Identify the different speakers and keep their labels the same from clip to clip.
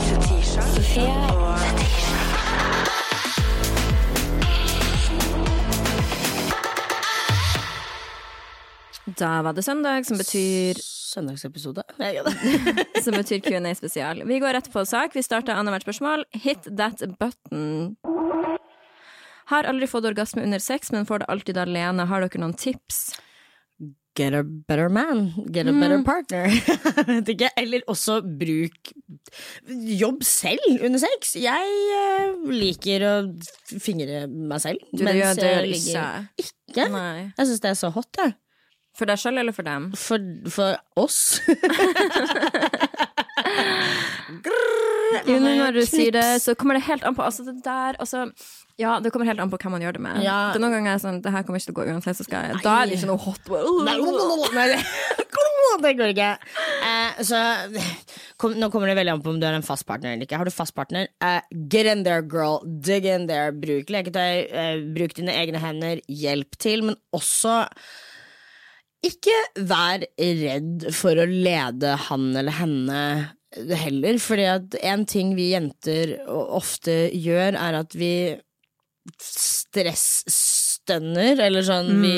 Speaker 1: Fetisha. Og
Speaker 2: Da var det søndag, som betyr,
Speaker 3: Søndagsepisode.
Speaker 2: Som betyr Q&A spesial. Vi går rett på sak. Vi starter annethvert spørsmål. Hit that button. Har aldri fått orgasme under sex, men får det alltid alene. Har dere noen tips?
Speaker 3: Get a better man. Get a better partner. Vet ikke. Eller også bruk Jobb selv under sex. Jeg eh, liker å fingre meg selv.
Speaker 2: Du,
Speaker 3: mens
Speaker 2: gjør det
Speaker 3: jeg ligger-
Speaker 2: ikke.
Speaker 3: Ikke? Jeg syns det er så hot, jeg.
Speaker 2: For deg sjøl eller for dem?
Speaker 3: For, for oss.
Speaker 2: Jo, når du sier det, så kommer det helt an på Altså, det der altså, Ja, det kommer helt an på hvem man gjør det med.
Speaker 3: Ja.
Speaker 2: Det noen ganger er sånn Det her kommer ikke til å gå uansett, så skal jeg Da er det ikke noe hot.
Speaker 3: Nei, det går ikke. Eh, så kom, Nå kommer det veldig an på om du har en fast partner eller ikke. Har du fast partner, eh, get in there, girl. Dig in there. Bruk leketøy, eh, bruk dine egne hender, hjelp til, men også ikke vær redd for å lede han eller henne heller, fordi at en ting vi jenter ofte gjør, er at vi stressstønner, eller sånn vi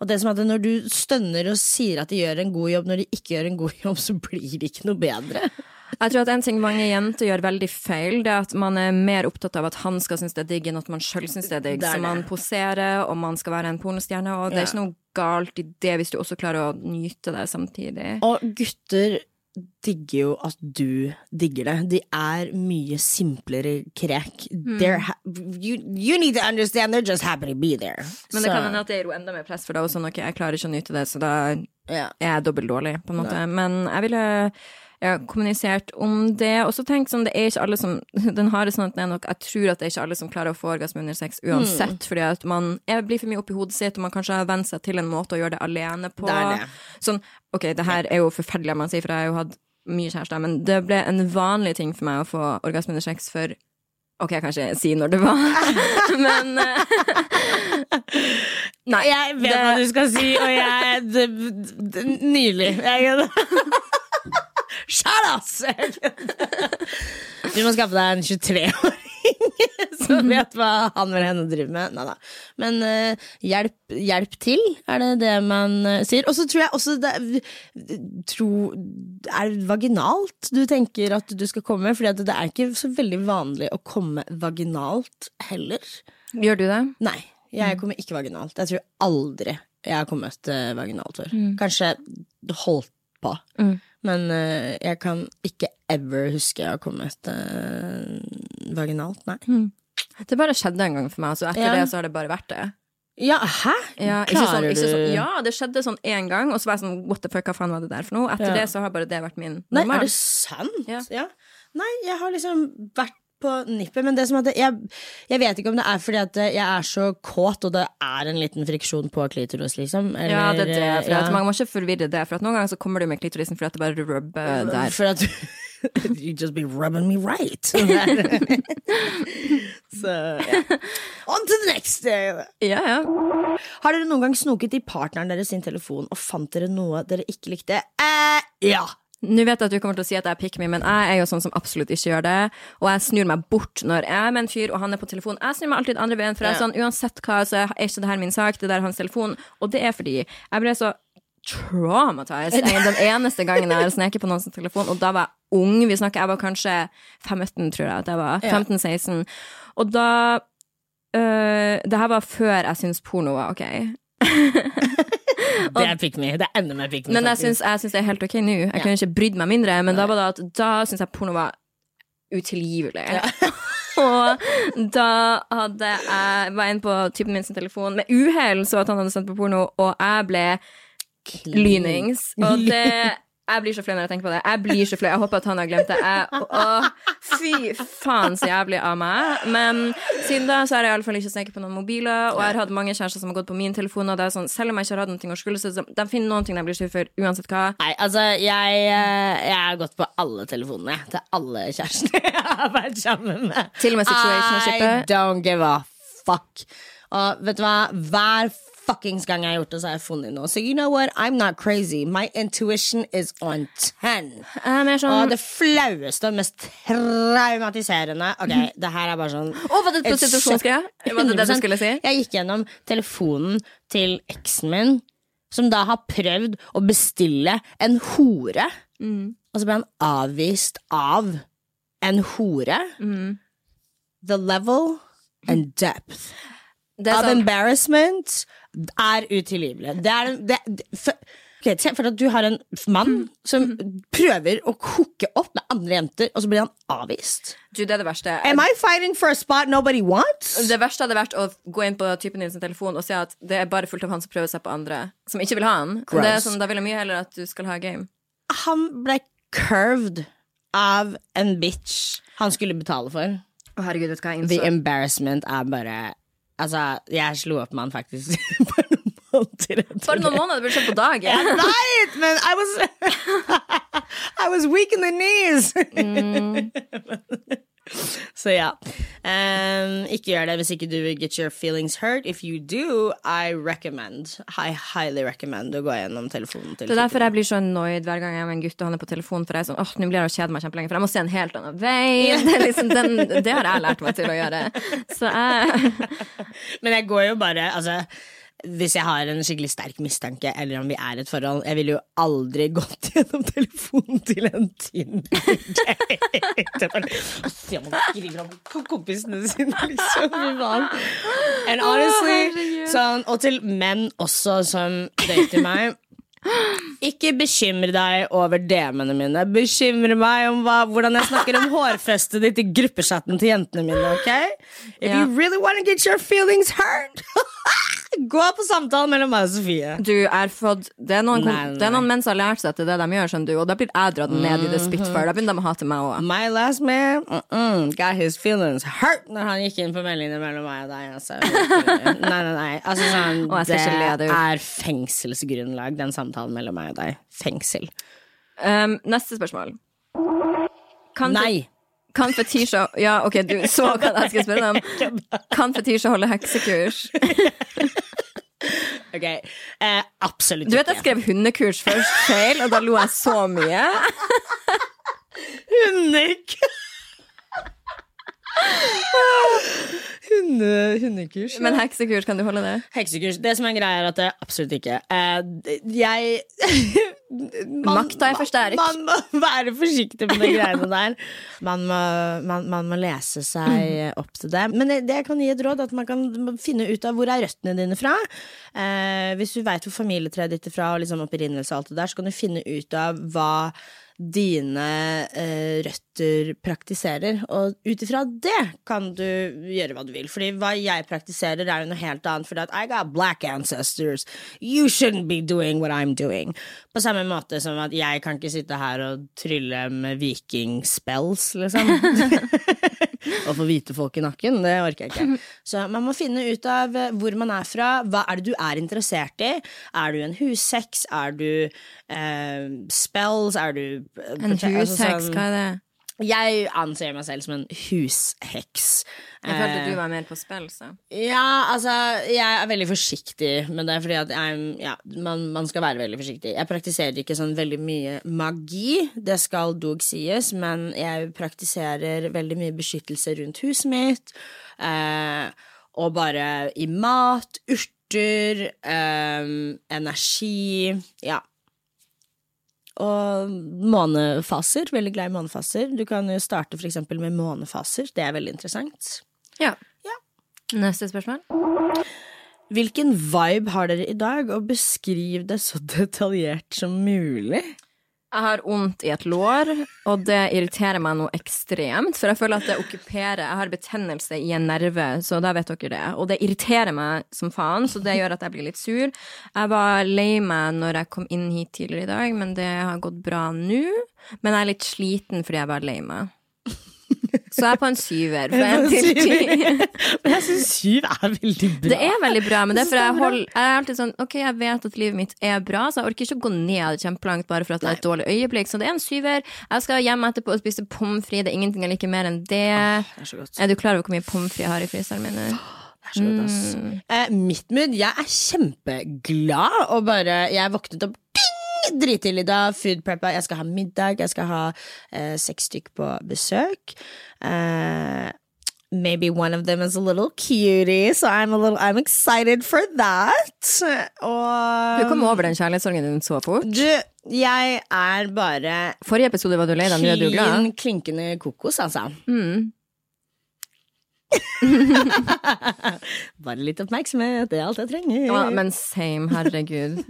Speaker 3: Og det som er at når du stønner og sier at de gjør en god jobb når de ikke gjør en god jobb, så blir det ikke noe bedre.
Speaker 2: Jeg tror at en ting mange jenter gjør veldig feil, det er at man er mer opptatt av at han skal synes det er digg, enn at man sjøl synes det er digg.
Speaker 3: Det er
Speaker 2: Så man poserer, og man skal være en pornostjerne, og det er
Speaker 3: Ja.
Speaker 2: ikke noe galt i det hvis du også klarer å nyte det samtidig.
Speaker 3: Og gutter digger jo at du digger det. De er mye simplere krek. Mm. you, you need to understand they're just happy to be there.
Speaker 2: Men det
Speaker 3: Så-
Speaker 2: kan hende at det gir jo enda mer press, for er det sånn ok, jeg klarer ikke å nyte det, så da er jeg dobbelt dårlig, på en måte. Men jeg ville ja, kommunisert om det, og så tenk sånn, det er ikke alle som Den harde sannheten er nok, jeg tror at det er ikke alle som klarer å få orgasme under sex uansett, fordi at man er, blir for mye oppi hodet sitt, og man kanskje har vent seg til en måte å gjøre det alene på.
Speaker 3: Det det.
Speaker 2: Sånn, ok, det her er jo forferdelig, man sier, for jeg har jo hatt mye kjærester, men det ble en vanlig ting for meg å få orgasme under sex for Ok, jeg kan ikke si når det var, men eh, Nei.
Speaker 3: Jeg vet
Speaker 2: det-
Speaker 3: hva du skal si, og jeg Nylig. Jeg Skjær, ass! Du må skaffe deg en 23-åring som vet hva han eller henne driver med. Neida. Men uh, hjelp, hjelp til, er det det man uh, sier. Og så tror jeg også det tro, er vaginalt du tenker at du skal komme? Fordi det er ikke så veldig vanlig å komme vaginalt heller.
Speaker 2: Gjør du det?
Speaker 3: Nei, jeg kommer ikke vaginalt. Jeg tror aldri jeg har kommet eh, vaginalt før. Kanskje holdt på.
Speaker 2: Mm.
Speaker 3: Men uh, jeg kan ikke ever huske jeg har kommet uh, vaginalt, nei.
Speaker 2: Det bare skjedde en gang for meg, så etter
Speaker 3: Ja.
Speaker 2: det så har det bare vært det.
Speaker 3: Ja, hæ?
Speaker 2: Ja, sånn,
Speaker 3: Klarer
Speaker 2: ikke sånn, ja, det skjedde sånn én gang, og så var jeg sånn what the fuck, hva faen var det der for noe? Etter
Speaker 3: Ja.
Speaker 2: det så har bare det vært min normal.
Speaker 3: Nei, er det sant?
Speaker 2: Ja.
Speaker 3: Ja. Nei, jeg har liksom vært på nippet, men det som at jeg, jeg vet ikke om det er fordi at jeg er så kåt, og det er en liten friksjon på klitoris, liksom. Eller,
Speaker 2: ja, det er det. For
Speaker 3: ja.
Speaker 2: at man må ikke forvirre det, for at noen ganger så kommer du med klitorisen fordi at det bare rubber der.
Speaker 3: For at You just be rubbing me right. Så ja. On to the next!
Speaker 2: Ja, ja.
Speaker 3: Har dere noen gang snoket i partneren deres sin telefon og fant dere noe dere ikke likte? Eh, ja.
Speaker 2: Nå vet jeg at du kommer til å si at jeg er pick me, men jeg er jo sånn som absolutt ikke gjør det. Og jeg snur meg bort når jeg er med en fyr og han er på telefon. Jeg snur meg alltid andre veien, for jeg er sånn, uansett hva, så er ikke det her min sak, det der er hans telefon. Og det er fordi jeg ble så traumatized en- den eneste gangen jeg har sneket på noens telefon, og da var jeg ung. Vi snakker, jeg var kanskje 15, tror jeg at jeg var. 15-16. Og da øh, Det her var før jeg syntes porno var ok.
Speaker 3: Det er pick me. Det er enda mer pick me.
Speaker 2: Men jeg syns, det er helt ok nå. Jeg
Speaker 3: Ja.
Speaker 2: kunne ikke brydd meg mindre, men da var det at da syns jeg porno var utilgivelig. og da hadde jeg var inne på typen min sin telefon med uhell, så at han hadde sendt på porno, og jeg ble lynings. Og det jeg blir så flau når jeg tenker på det. Jeg blir så flau. Jeg håper at han har glemt det. Jeg, å, fy faen så jævlig av meg. Men siden da så har jeg iallfall ikke sneket på noen mobiler, og jeg har hatt mange kjærester som har gått på min telefon, og det er sånn, selv om jeg ikke har hatt noe å skulle så de finner noen ting de blir sur for, uansett hva.
Speaker 3: Nei, altså, jeg, eh, jeg har gått på alle telefonene til alle kjærestene jeg har vært sammen med.
Speaker 2: Til og med
Speaker 3: I don't give a fuck. Og vet du hva, hver fuckings gang jeg har gjort det, så har jeg funnet noe. Så you know what, I'm not crazy. My intuition is on ten.
Speaker 2: Mer sånn
Speaker 3: Og det flaueste mest traumatiserende Ok, det her er bare sånn
Speaker 2: oh, var det et prostitusjonsgreie? Var det det du skulle si?
Speaker 3: Jeg gikk gjennom telefonen til eksen min, som da har prøvd å bestille en hore.
Speaker 2: Mm.
Speaker 3: Og så ble han avvist av en hore.
Speaker 2: Mm.
Speaker 3: The level and depth of
Speaker 2: sånn,
Speaker 3: embarrassment er utilgivelig. Det er det, det, for, okay, Se for deg at du har en mann som prøver å hooke opp med andre jenter, og så blir han avvist.
Speaker 2: du, det er det verste.
Speaker 3: Am I fighting for a spot nobody wants?
Speaker 2: Det verste hadde vært å gå inn på typen din sin telefon og se at det er bare fullt av han som prøver seg på andre, som ikke vil ha han. Sånn, Da vil jeg mye heller at du skal ha game.
Speaker 3: Han ble curved av en bitch han skulle betale for.
Speaker 2: Å, herregud,
Speaker 3: The embarrassment er bare Altså, jeg slo opp med han faktisk for noen måneder etter
Speaker 2: For noen måneder burde skjedd på dagen.
Speaker 3: Jeg vet, men I was I was weak in the knees. Så ja. Um, ikke gjør det hvis ikke du vil get your feelings hurt. If you do, I recommend. I highly recommend å gå gjennom telefonen til
Speaker 2: Det er derfor jeg blir så annoyed hver gang jeg er med en gutt og han er på telefonen, For jeg er sånn, åh, nå blir jeg å kjede meg kjempelenge, for jeg må se en helt annen vei. Det, liksom den, det har jeg lært meg til å gjøre. Så jeg
Speaker 3: Men jeg går jo bare Altså hvis jeg har en skikkelig sterk mistanke, eller om vi er i et forhold Jeg ville jo aldri gått gjennom telefonen til en Tinder-date. Se om han skriver om kompisene sine, liksom. And honestly, sånn, og til menn også som dater meg ikke bekymre deg over DM-ene mine. Bekymre meg om hva, hvordan jeg snakker om hårfestet ditt i gruppechatten til jentene mine. ok? If
Speaker 2: Ja.
Speaker 3: you really want to get your feelings hurt, gå på samtalen mellom meg og Sofie.
Speaker 2: Du er fått Det er noen,
Speaker 3: Nei, nei,
Speaker 2: Det er noen menn som har lært seg til det de gjør, skjønner du, og da blir jeg dratt ned i det spitfire. Da begynner de å hate meg òg.
Speaker 3: My last man mm -mm, got his feelings hurt når han gikk inn på meldingene mellom meg og deg. Altså. Nei, nei, nei. Altså, sånn, det er fengselsgrunnlag, den samtalen mellom meg og deg. Fengsel.
Speaker 2: Um, neste spørsmål. Kan
Speaker 3: Nei.
Speaker 2: Kan Fetisha Ja, ok, du så hva jeg skulle spørre deg om. Kan Fetisha holde heksekurs?
Speaker 3: Ok, eh, absolutt
Speaker 2: Du vet jeg skrev hundekurs først feil, og da lo jeg så mye.
Speaker 3: Hundik! Hunde, hundekurs.
Speaker 2: Men heksekurs, kan du holde det?
Speaker 3: Heksekurs. Det som er greia, er at det absolutt ikke. Eh, jeg man,
Speaker 2: Makta er for sterk.
Speaker 3: Man, man må være forsiktig med de greiene der. Man må, man, man må lese seg opp til det. Men det, det jeg kan gi et råd, at man kan finne ut av hvor er røttene dine fra. Eh, hvis du veit hvor familietreet ditt er fra, og liksom opprinnelse og alt det der, så kan du finne ut av hva dine eh, røtter praktiserer. Og ut ifra det kan du gjøre hva du vil. Fordi hva jeg praktiserer, er jo noe helt annet. Fordi at I got black ancestors. You shouldn't be doing what I'm doing. På samme måte som at jeg kan ikke sitte her og trylle med vikingspells, liksom. og få hvite folk i nakken. Det orker jeg ikke. Så man må finne ut av eh, hvor man er fra. Hva er det du er interessert i? Er du en hussex? Er du eh, spells? Er du eh,
Speaker 2: En
Speaker 3: altså sånn-
Speaker 2: hva er det?
Speaker 3: Jeg anser meg selv som en husheks.
Speaker 2: Jeg følte
Speaker 3: Eh,
Speaker 2: du var mer på spill, så.
Speaker 3: ja, altså, jeg er veldig forsiktig med det, fordi at jeg, ja, man, man skal være veldig forsiktig. Jeg praktiserer ikke sånn veldig mye magi, det skal dog sies, men jeg praktiserer veldig mye beskyttelse rundt huset mitt, eh, og bare i mat, urter, eh, energi, ja. Og månefaser, veldig glad i månefaser. Du kan jo starte for eksempel med månefaser, det er veldig interessant.
Speaker 2: Ja.
Speaker 3: Ja.
Speaker 2: Neste spørsmål.
Speaker 3: Hvilken vibe har dere i dag, og beskriv det så detaljert som mulig?
Speaker 2: Jeg har vondt i et lår, og det irriterer meg noe ekstremt. For jeg føler at det okkuperer Jeg har betennelse i en nerve, så da vet dere det. Og det irriterer meg som faen, så det gjør at jeg blir litt sur. Jeg var lei meg når jeg kom inn hit tidligere i dag, men det har gått bra nå. Men jeg er litt sliten fordi jeg var lei meg. Så jeg er på en syver. For en til ti.
Speaker 3: Men jeg syns syv er veldig bra.
Speaker 2: Det er veldig bra, men det er for jeg, hold, jeg er alltid sånn Ok, jeg vet at livet mitt er bra, så jeg orker ikke å gå ned kjempelangt bare for at det er et dårlig øyeblikk. Så det er en syver. Jeg skal hjem etterpå og spise pommes frites. Det er ingenting jeg liker mer enn det.
Speaker 3: Det er.
Speaker 2: Er du klar over hvor mye pommes frites jeg har i fryseren min nå?
Speaker 3: Ass. Eh, mitt mood, jeg er kjempeglad og bare Jeg våknet opp i da, food preppa. Jeg skal ha middag, jeg skal ha uh, seks stykk på besøk. Uh, maybe one of them is a little cutie, so I'm a little I'm excited for that. Og
Speaker 2: Du kom over den kjærlighetssorgen din så fort.
Speaker 3: Du, jeg er bare
Speaker 2: Forrige episode var du lei deg, nå er du glad.
Speaker 3: Klin klinkende kokos, altså.
Speaker 2: Mm.
Speaker 3: Bare litt oppmerksomhet, det er alt jeg trenger.
Speaker 2: Ja, men same, herregud.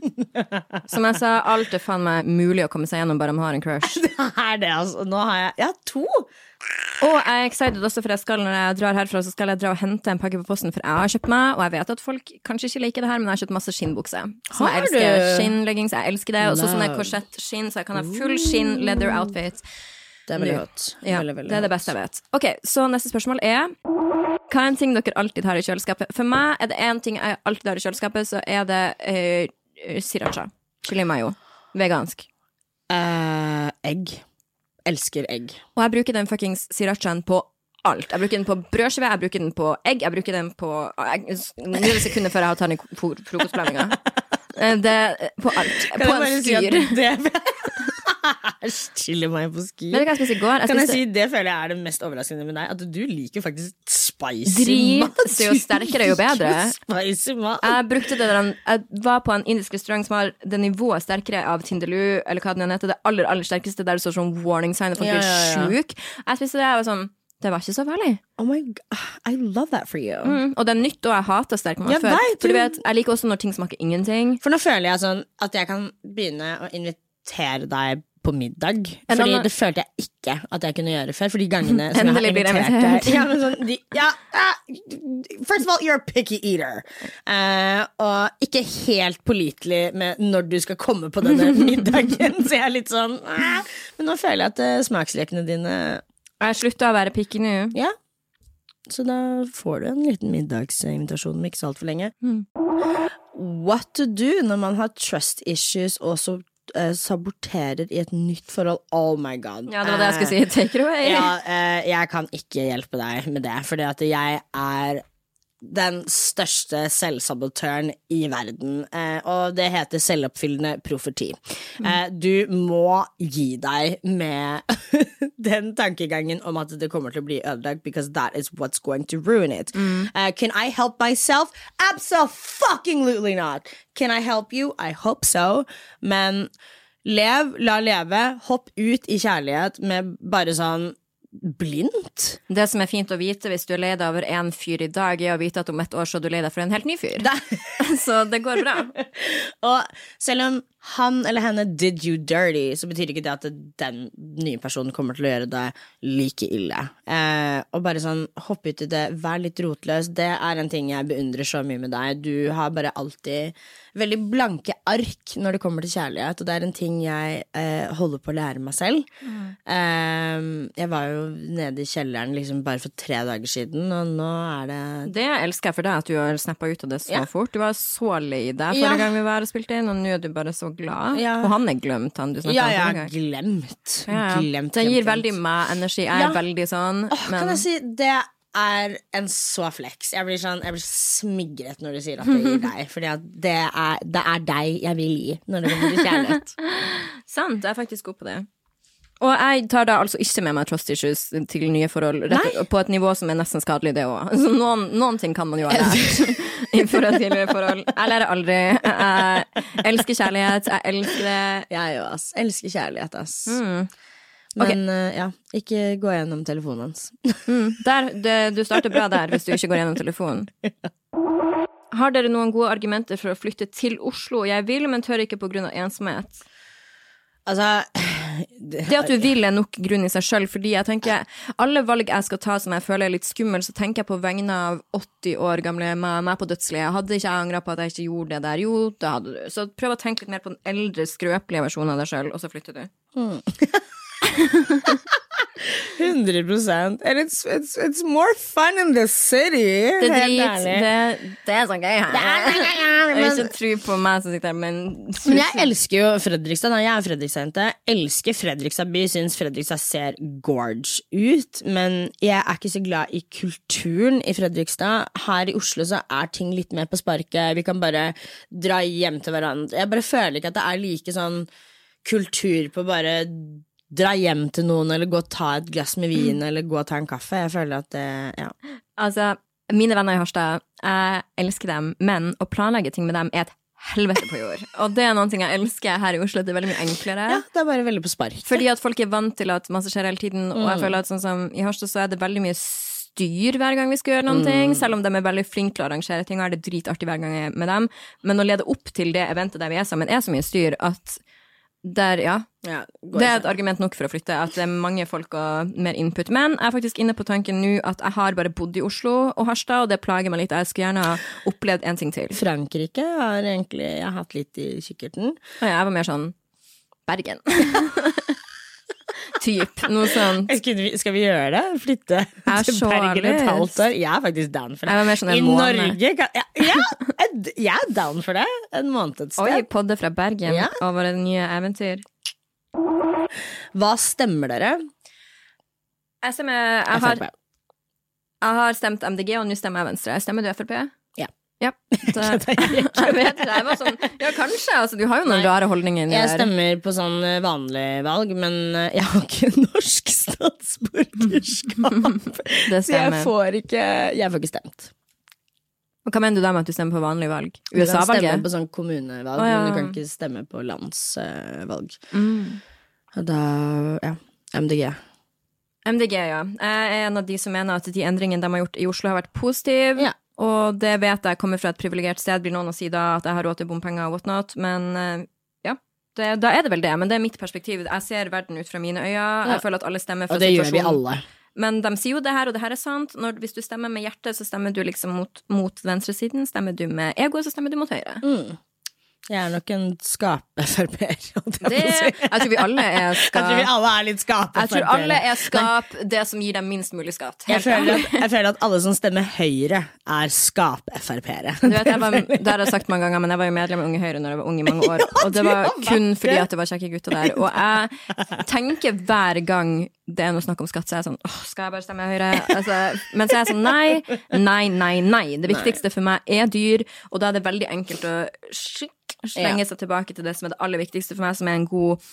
Speaker 2: Som jeg sa, alt er faen meg mulig å komme seg gjennom bare man har en crush.
Speaker 3: det er det, altså. Nå har jeg Ja, to!
Speaker 2: Og jeg er excited også, for jeg skal, når jeg drar herfra, så skal jeg dra og hente en pakke på posten, for jeg har kjøpt meg, og jeg vet at folk kanskje ikke liker det her, men jeg har kjøpt masse skinnbukse. Som jeg elsker. Skinnleggings, jeg elsker det. Og så sånne korsettskinn, så jeg kan ha full skinn leather outfit.
Speaker 3: Det er veldig hot.
Speaker 2: Ja,
Speaker 3: veldig, veldig
Speaker 2: det er det beste jeg vet. Ok, Så neste spørsmål er Hva er en ting dere alltid har i kjøleskapet? For meg er det én ting jeg alltid har i kjøleskapet, så er det uh, siracha. Chili mayo. Vegansk.
Speaker 3: Uh, egg. Elsker egg.
Speaker 2: Og jeg bruker den fuckings sirachaen på alt. Jeg bruker den på brødskive, jeg bruker den på egg, jeg bruker den på Nå er sekunder før jeg tatt den i fro- frokostblandinga. Eh, Det På alt.
Speaker 3: Kan
Speaker 2: på en fyr.
Speaker 3: det Æsj, chiller meg på ski.
Speaker 2: Men du jeg i går? Jeg
Speaker 3: Kan jeg si, Det føler jeg er det mest overraskende med deg. At du liker faktisk spicy mat.
Speaker 2: Drit, jo sterkere, jo bedre.
Speaker 3: Spicy mat.
Speaker 2: Jeg brukte det der Jeg var på en indisk restaurant som har det nivået sterkere av Tindaloo, eller hva den heter, det aller, aller sterkeste, der det står sånn warning sign, og folk
Speaker 3: Ja,
Speaker 2: blir
Speaker 3: ja, blir
Speaker 2: sjuke. Jeg spiste det, jeg var sånn Det var ikke så farlig.
Speaker 3: Oh my god, I love that for you.
Speaker 2: Mm. Og det er nytt, og jeg hater sterk mat
Speaker 3: Jeg
Speaker 2: før.
Speaker 3: vet,
Speaker 2: For du
Speaker 3: du-
Speaker 2: vet, jeg liker også når ting smaker ingenting.
Speaker 3: For nå føler jeg sånn at jeg kan begynne å invitere deg på middag.
Speaker 2: En
Speaker 3: Fordi
Speaker 2: annen-
Speaker 3: det følte jeg ikke at jeg kunne gjøre før. For de gangene som har
Speaker 2: Endelig jeg
Speaker 3: invitert
Speaker 2: invitert.
Speaker 3: deg ja, men sånn, de, ja, uh, First of all, you're a picky eater. Uh, og ikke helt pålitelig med når du skal komme på denne middagen. Så jeg er litt sånn uh, Men nå føler jeg at uh, smakslekene dine
Speaker 2: Jeg slutta å være picky nå.
Speaker 3: Ja. Så da får du en liten middagsinvitasjon om ikke så altfor lenge.
Speaker 2: Mm.
Speaker 3: What to do når man har trust issues og så saboterer i et nytt forhold? Oh my god.
Speaker 2: Ja, det var det jeg skulle si. Take it away.
Speaker 3: Ja, eh, jeg kan ikke hjelpe deg med det, fordi at jeg er den største selvsabotøren i verden, eh, og det heter selvoppfyllende profeti. Eh, du må gi deg med den tankegangen om at det kommer til å bli ødelagt, because that is what's going to ruin it. Eh, can I help myself? Absolutely not! Can I help you? I hope so. Men lev, la leve, hopp ut i kjærlighet med bare sånn blindt.
Speaker 2: Det som er fint å vite hvis du er lei deg over én fyr i dag, er å vite at om et år så er du lei deg for en helt ny fyr. Så det går bra.
Speaker 3: Og selv om han eller henne did you dirty, så betyr ikke det at den nye personen kommer til å gjøre det like ille. Eh, og bare sånn hoppe ut i det, vær litt rotløs. Det er en ting jeg beundrer så mye med deg. Du har bare alltid veldig blanke ark når det kommer til kjærlighet, og det er en ting jeg eh, holder på å lære meg selv. Eh, jeg var jo nede i kjelleren liksom bare for tre dager siden, og nå er det
Speaker 2: Det elsker jeg for deg, at du har snappa ut av det så
Speaker 3: Ja.
Speaker 2: fort. Du var så lei deg forrige
Speaker 3: Ja.
Speaker 2: gang vi var og spilte inn, og nå er du bare så glad.
Speaker 3: Ja.
Speaker 2: Og han er glemt, han du snakka
Speaker 3: Ja,
Speaker 2: om
Speaker 3: har
Speaker 2: gang.
Speaker 3: glemt.
Speaker 2: Ja, ja.
Speaker 3: Glemt,
Speaker 2: det gir veldig
Speaker 3: glemt.
Speaker 2: meg energi. Jeg er
Speaker 3: Ja.
Speaker 2: veldig sånn,
Speaker 3: Åh,
Speaker 2: men
Speaker 3: Kan jeg si, det er en så flex. Jeg blir, sånn, jeg blir smigret når du sier at det gir deg. Fordi det det er deg jeg vil gi når det kommer til kjærlighet.
Speaker 2: sant, jeg er faktisk god på det. Og jeg tar da altså ikke med meg trust issues til nye forhold, rett, på et nivå som er nesten skadelig, det òg. Så noen, noen ting kan man jo ha lært i forhold til nye forhold. Jeg lærer aldri. Jeg elsker kjærlighet, jeg elsker det.
Speaker 3: Jeg òg, ass. Elsker kjærlighet, ass.
Speaker 2: Mm.
Speaker 3: Men eh, ja, ikke gå gjennom telefonen hans.
Speaker 2: Mm, der, det, du starter bra der, hvis du ikke går gjennom telefonen. Har dere noen gode argumenter for å flytte til Oslo? Jeg vil, men tør ikke på grunn av ensomhet.
Speaker 3: Altså
Speaker 2: Det at du vil er nok grunn i seg sjøl, fordi jeg tenker alle valg jeg skal ta som jeg føler er litt skummel, så tenker jeg på vegne av 80 år gamle meg, meg på dødsleiet. Hadde ikke jeg angra på at jeg ikke gjorde det der? Jo, det hadde du. Så prøv å tenke litt mer på den eldre, skrøpelige versjonen av deg sjøl, og så flytter du.
Speaker 3: 100 100 And it's, it's, it's more fun in the city.
Speaker 2: Det drit, det, det er sånn gøy her. Jeg vil ikke tro på meg som sitter her, men
Speaker 3: Men jeg elsker jo Fredrikstad. Jeg er Fredrikstad-jente. Elsker Fredrikstad by. Syns Fredrikstad ser gorge ut. Men jeg er ikke så glad i kulturen i Fredrikstad. Her i Oslo så er ting litt mer på sparket. Vi kan bare dra hjem til hverandre. Jeg bare føler ikke at det er like sånn kultur på bare dra hjem til noen, eller gå og ta et glass med vin, eller gå og ta en kaffe. Jeg føler at det Ja.
Speaker 2: Altså, mine venner i Harstad, jeg elsker dem, men å planlegge ting med dem er et helvete på jord. Og det er noen ting jeg elsker her i Oslo, det er veldig mye enklere.
Speaker 3: ja, det er bare veldig på spark.
Speaker 2: Fordi at folk er vant til at masse skjer hele tiden, og jeg føler at sånn som i Harstad så er det veldig mye styr hver gang vi skal gjøre noen ting, selv om de er veldig flinke til å arrangere ting, og er det dritartig hver gang jeg er med dem. Men å lede opp til det eventet der vi er sammen, er så mye styr at der, ja.
Speaker 3: Ja,
Speaker 2: Det er et argument nok for å flytte, at det er mange folk og mer input. Men jeg er faktisk inne på tanken nå at jeg har bare bodd i Oslo og Harstad, og det plager meg litt. Jeg skulle gjerne ha opplevd en ting til.
Speaker 3: Frankrike har egentlig jeg har hatt litt i kikkerten.
Speaker 2: Og jeg var mer sånn Bergen. Typ. Noe sånt.
Speaker 3: Skal vi, gjøre det? Flytte til Bergen et halvt år? Jeg er faktisk down for det.
Speaker 2: Sånn en
Speaker 3: I
Speaker 2: måned.
Speaker 3: Norge kan, ja, ja, jeg- er down for det. En måned et
Speaker 2: Oi,
Speaker 3: sted.
Speaker 2: podde fra Bergen
Speaker 3: Ja.
Speaker 2: og våre nye eventyr.
Speaker 3: Hva stemmer dere?
Speaker 2: Jeg stemmer Jeg har, jeg har stemt MDG, og nå stemmer jeg Venstre. Stemmer du Frp?
Speaker 3: Ja.
Speaker 2: Så, jeg vet. Jeg var sånn Ja, kanskje. Altså, du har jo noen
Speaker 3: Nei.
Speaker 2: rare holdninger.
Speaker 3: Jeg stemmer på sånn eh, vanlig valg, men eh, jeg har ikke norsk statsborgerskap.
Speaker 2: Det
Speaker 3: Så jeg får ikke Jeg får ikke stemt.
Speaker 2: Og hva mener du da med at du stemmer på vanlig valg? USA-valget?
Speaker 3: Du kan stemme på sånn kommunevalg,
Speaker 2: Å, ja.
Speaker 3: men du kan ikke stemme på landsvalg.
Speaker 2: Mm.
Speaker 3: Da Ja. MDG.
Speaker 2: MDG, ja. Jeg er en av de som mener at de endringene de har gjort i Oslo, har vært positive.
Speaker 3: Ja.
Speaker 2: Og det vet jeg kommer fra et privilegert sted, blir noen å si da at jeg har råd til bompenger og whatnot, men eh, ja. Det, da er det vel det, men det er mitt perspektiv. Jeg ser verden ut fra mine øyne. Jeg føler at alle stemmer fra
Speaker 3: Og det gjør vi alle.
Speaker 2: Men de sier jo det her, og det her er sant. Når, hvis du stemmer med hjertet, så stemmer du liksom mot, mot venstresiden. Stemmer du med egoet, så stemmer du mot høyre.
Speaker 3: Mm. Jeg er nok en skape-FrP-er. jeg
Speaker 2: tror vi alle er skap.
Speaker 3: Jeg tror vi alle er litt skape
Speaker 2: Jeg tror alle er skap det som gir dem minst mulig skatt.
Speaker 3: Jeg føler, at, jeg føler at alle som stemmer Høyre, er skap-Frp-ere.
Speaker 2: Du vet, det har jeg sagt mange ganger, men jeg var jo medlem i Unge Høyre når jeg var ung i mange år. Og det var kun fordi at det var kjekke gutter der. Og jeg tenker hver gang det er noe snakk om skatt, så er jeg sånn åh, skal jeg bare stemme Høyre? Altså, men så er jeg sånn nei, nei, nei, nei. Det viktigste for meg er dyr, og da er det veldig enkelt å skikk- slenge seg tilbake til det som er det aller viktigste for meg, som er en god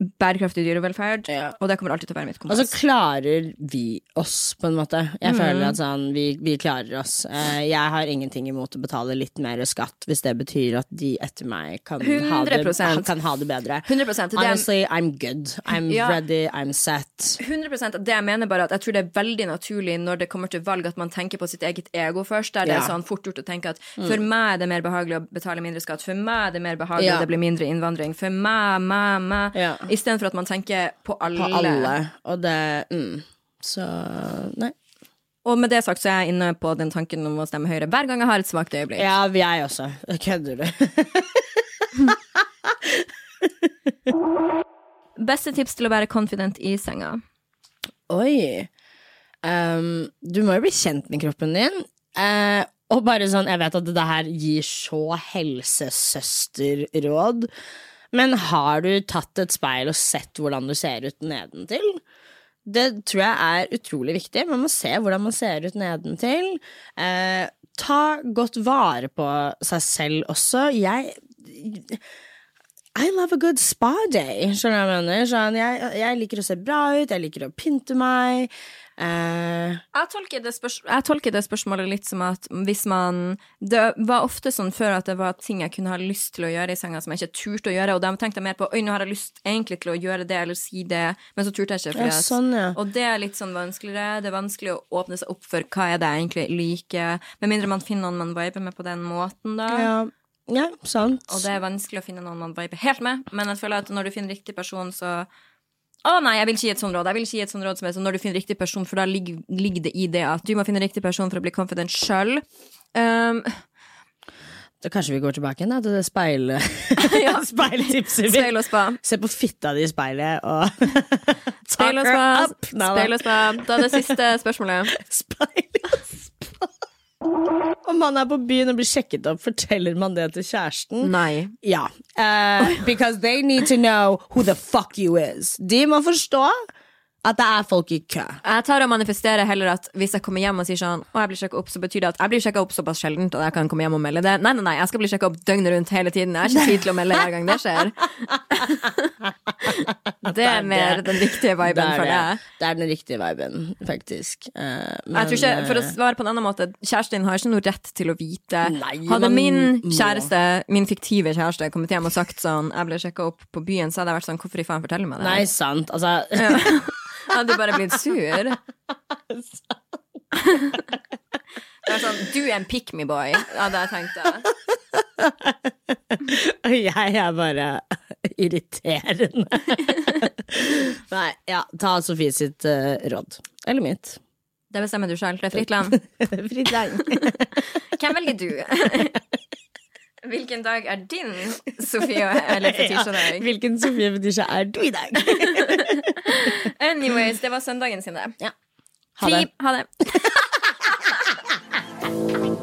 Speaker 2: bærekraftig dyrevelferd.
Speaker 3: Ja.
Speaker 2: Og det kommer alltid til å være mitt
Speaker 3: Og så klarer vi oss, på en måte. Jeg
Speaker 2: Mm.
Speaker 3: føler at sånn, vi, vi klarer oss. Eh, Jeg har ingenting imot å betale litt mer skatt, hvis det betyr at de etter meg kan, ha det, kan ha det bedre.
Speaker 2: 100 det er,
Speaker 3: Honestly, I'm good. I'm
Speaker 2: Ja.
Speaker 3: ready, I'm set.
Speaker 2: 100% Det jeg mener bare at jeg tror det er veldig naturlig når det kommer til valg, at man tenker på sitt eget ego først. Der det
Speaker 3: Ja.
Speaker 2: er sånn fort gjort å tenke at for meg er det mer behagelig å betale mindre skatt. For meg er det mer behagelig
Speaker 3: Ja.
Speaker 2: at det blir mindre innvandring. For meg, meg, meg.
Speaker 3: Ja.
Speaker 2: Istedenfor at man tenker på alle.
Speaker 3: På alle. Og det mm. Så nei.
Speaker 2: Og med det sagt så er jeg inne på den tanken om å stemme Høyre hver gang jeg har et svakt øyeblikk.
Speaker 3: Ja, jeg også. Kødder du?
Speaker 2: Beste tips til å være confident i senga?
Speaker 3: Oi. Um, du må jo bli kjent med kroppen din. Uh, og bare sånn, jeg vet at det her gir så helsesøsterråd, men har du tatt et speil og sett hvordan du ser ut nedentil? Det tror jeg er utrolig viktig. Man må se hvordan man ser ut nedentil. Eh, ta godt vare på seg selv også. Jeg I love a good spa day. Skjønner du hva jeg mener? Sånn, jeg, jeg liker å se bra ut, jeg liker å pynte meg. Eh,
Speaker 2: Jeg tolker, det jeg tolker det spørsmålet litt som at hvis man Det var ofte sånn før at det var ting jeg kunne ha lyst til å gjøre i senga som jeg ikke turte å gjøre, og da tenkte jeg mer på Oi, nå har jeg lyst egentlig til å gjøre det eller si det, men så turte jeg ikke.
Speaker 3: Ja, sånn, ja.
Speaker 2: Og det er litt sånn vanskeligere. Det er vanskelig å åpne seg opp for hva er det jeg egentlig liker, med mindre man finner noen man viber med på den måten, da.
Speaker 3: ja, ja, sant.
Speaker 2: Og det er vanskelig å finne noen man viber helt med, men jeg føler at når du finner riktig person, så å nei, jeg vil ikke gi et sånt råd. Jeg vil ikke gi et sånt råd som er sånn når du finner riktig person, for da ligger, ligger det i det at du må finne riktig person for å bli confident sjøl. Um,
Speaker 3: Da kanskje vi går tilbake igjen til det speil...
Speaker 2: Ja.
Speaker 3: speiltipset.
Speaker 2: speil og spa.
Speaker 3: Se på fitta di i speilet og
Speaker 2: Speil og spa. Speil og spa. Da er det siste spørsmålet.
Speaker 3: Speil og spa. Om man er på byen og blir sjekket opp, forteller man det til kjæresten?
Speaker 2: Nei.
Speaker 3: Ja. Uh, because they need to know who the fuck you is. De må forstå at det er folk i kø.
Speaker 2: Jeg tar og manifesterer heller at hvis jeg kommer hjem og sier sånn Å, jeg blir sjekket opp, så betyr det at jeg blir sjekka opp såpass sjeldent at jeg kan komme hjem og melde det. Nei, nei, nei, jeg skal bli sjekka opp døgnet rundt hele tiden. Jeg har ikke tid til å melde hver gang det skjer. Det er mer den riktige viben for deg.
Speaker 3: det er den riktige viben, faktisk. Eh, men,
Speaker 2: Jeg tror ikke, For å
Speaker 3: eh,
Speaker 2: svare på en annen måte, kjæresten din har ikke noe rett til å vite.
Speaker 3: Nei,
Speaker 2: Hadde min kjæreste, min fiktive kjæreste, kommet hjem og sagt sånn Jeg ble sjekka opp på byen, så hadde jeg vært sånn Hvorfor i faen forteller du meg det?
Speaker 3: Nei, sant. Altså
Speaker 2: hadde bare blitt sur. Det er sånn, Du er en pick me boy, hadde jeg tenkt da.
Speaker 3: Jeg er bare irriterende. Nei, ja, ta Sofie sitt uh, råd. Eller mitt.
Speaker 2: Det bestemmer du sjøl. Det er fritt land.
Speaker 3: Fritt land.
Speaker 2: Hvem velger du? Hvilken dag er din Sofie eller Fetisha-dag?
Speaker 3: Hvilken Sofie Fetisha er du i dag?
Speaker 2: Anyways, det var søndagen sin, det.
Speaker 3: Ja. Ha
Speaker 2: Fri.
Speaker 3: det.
Speaker 2: Ha det.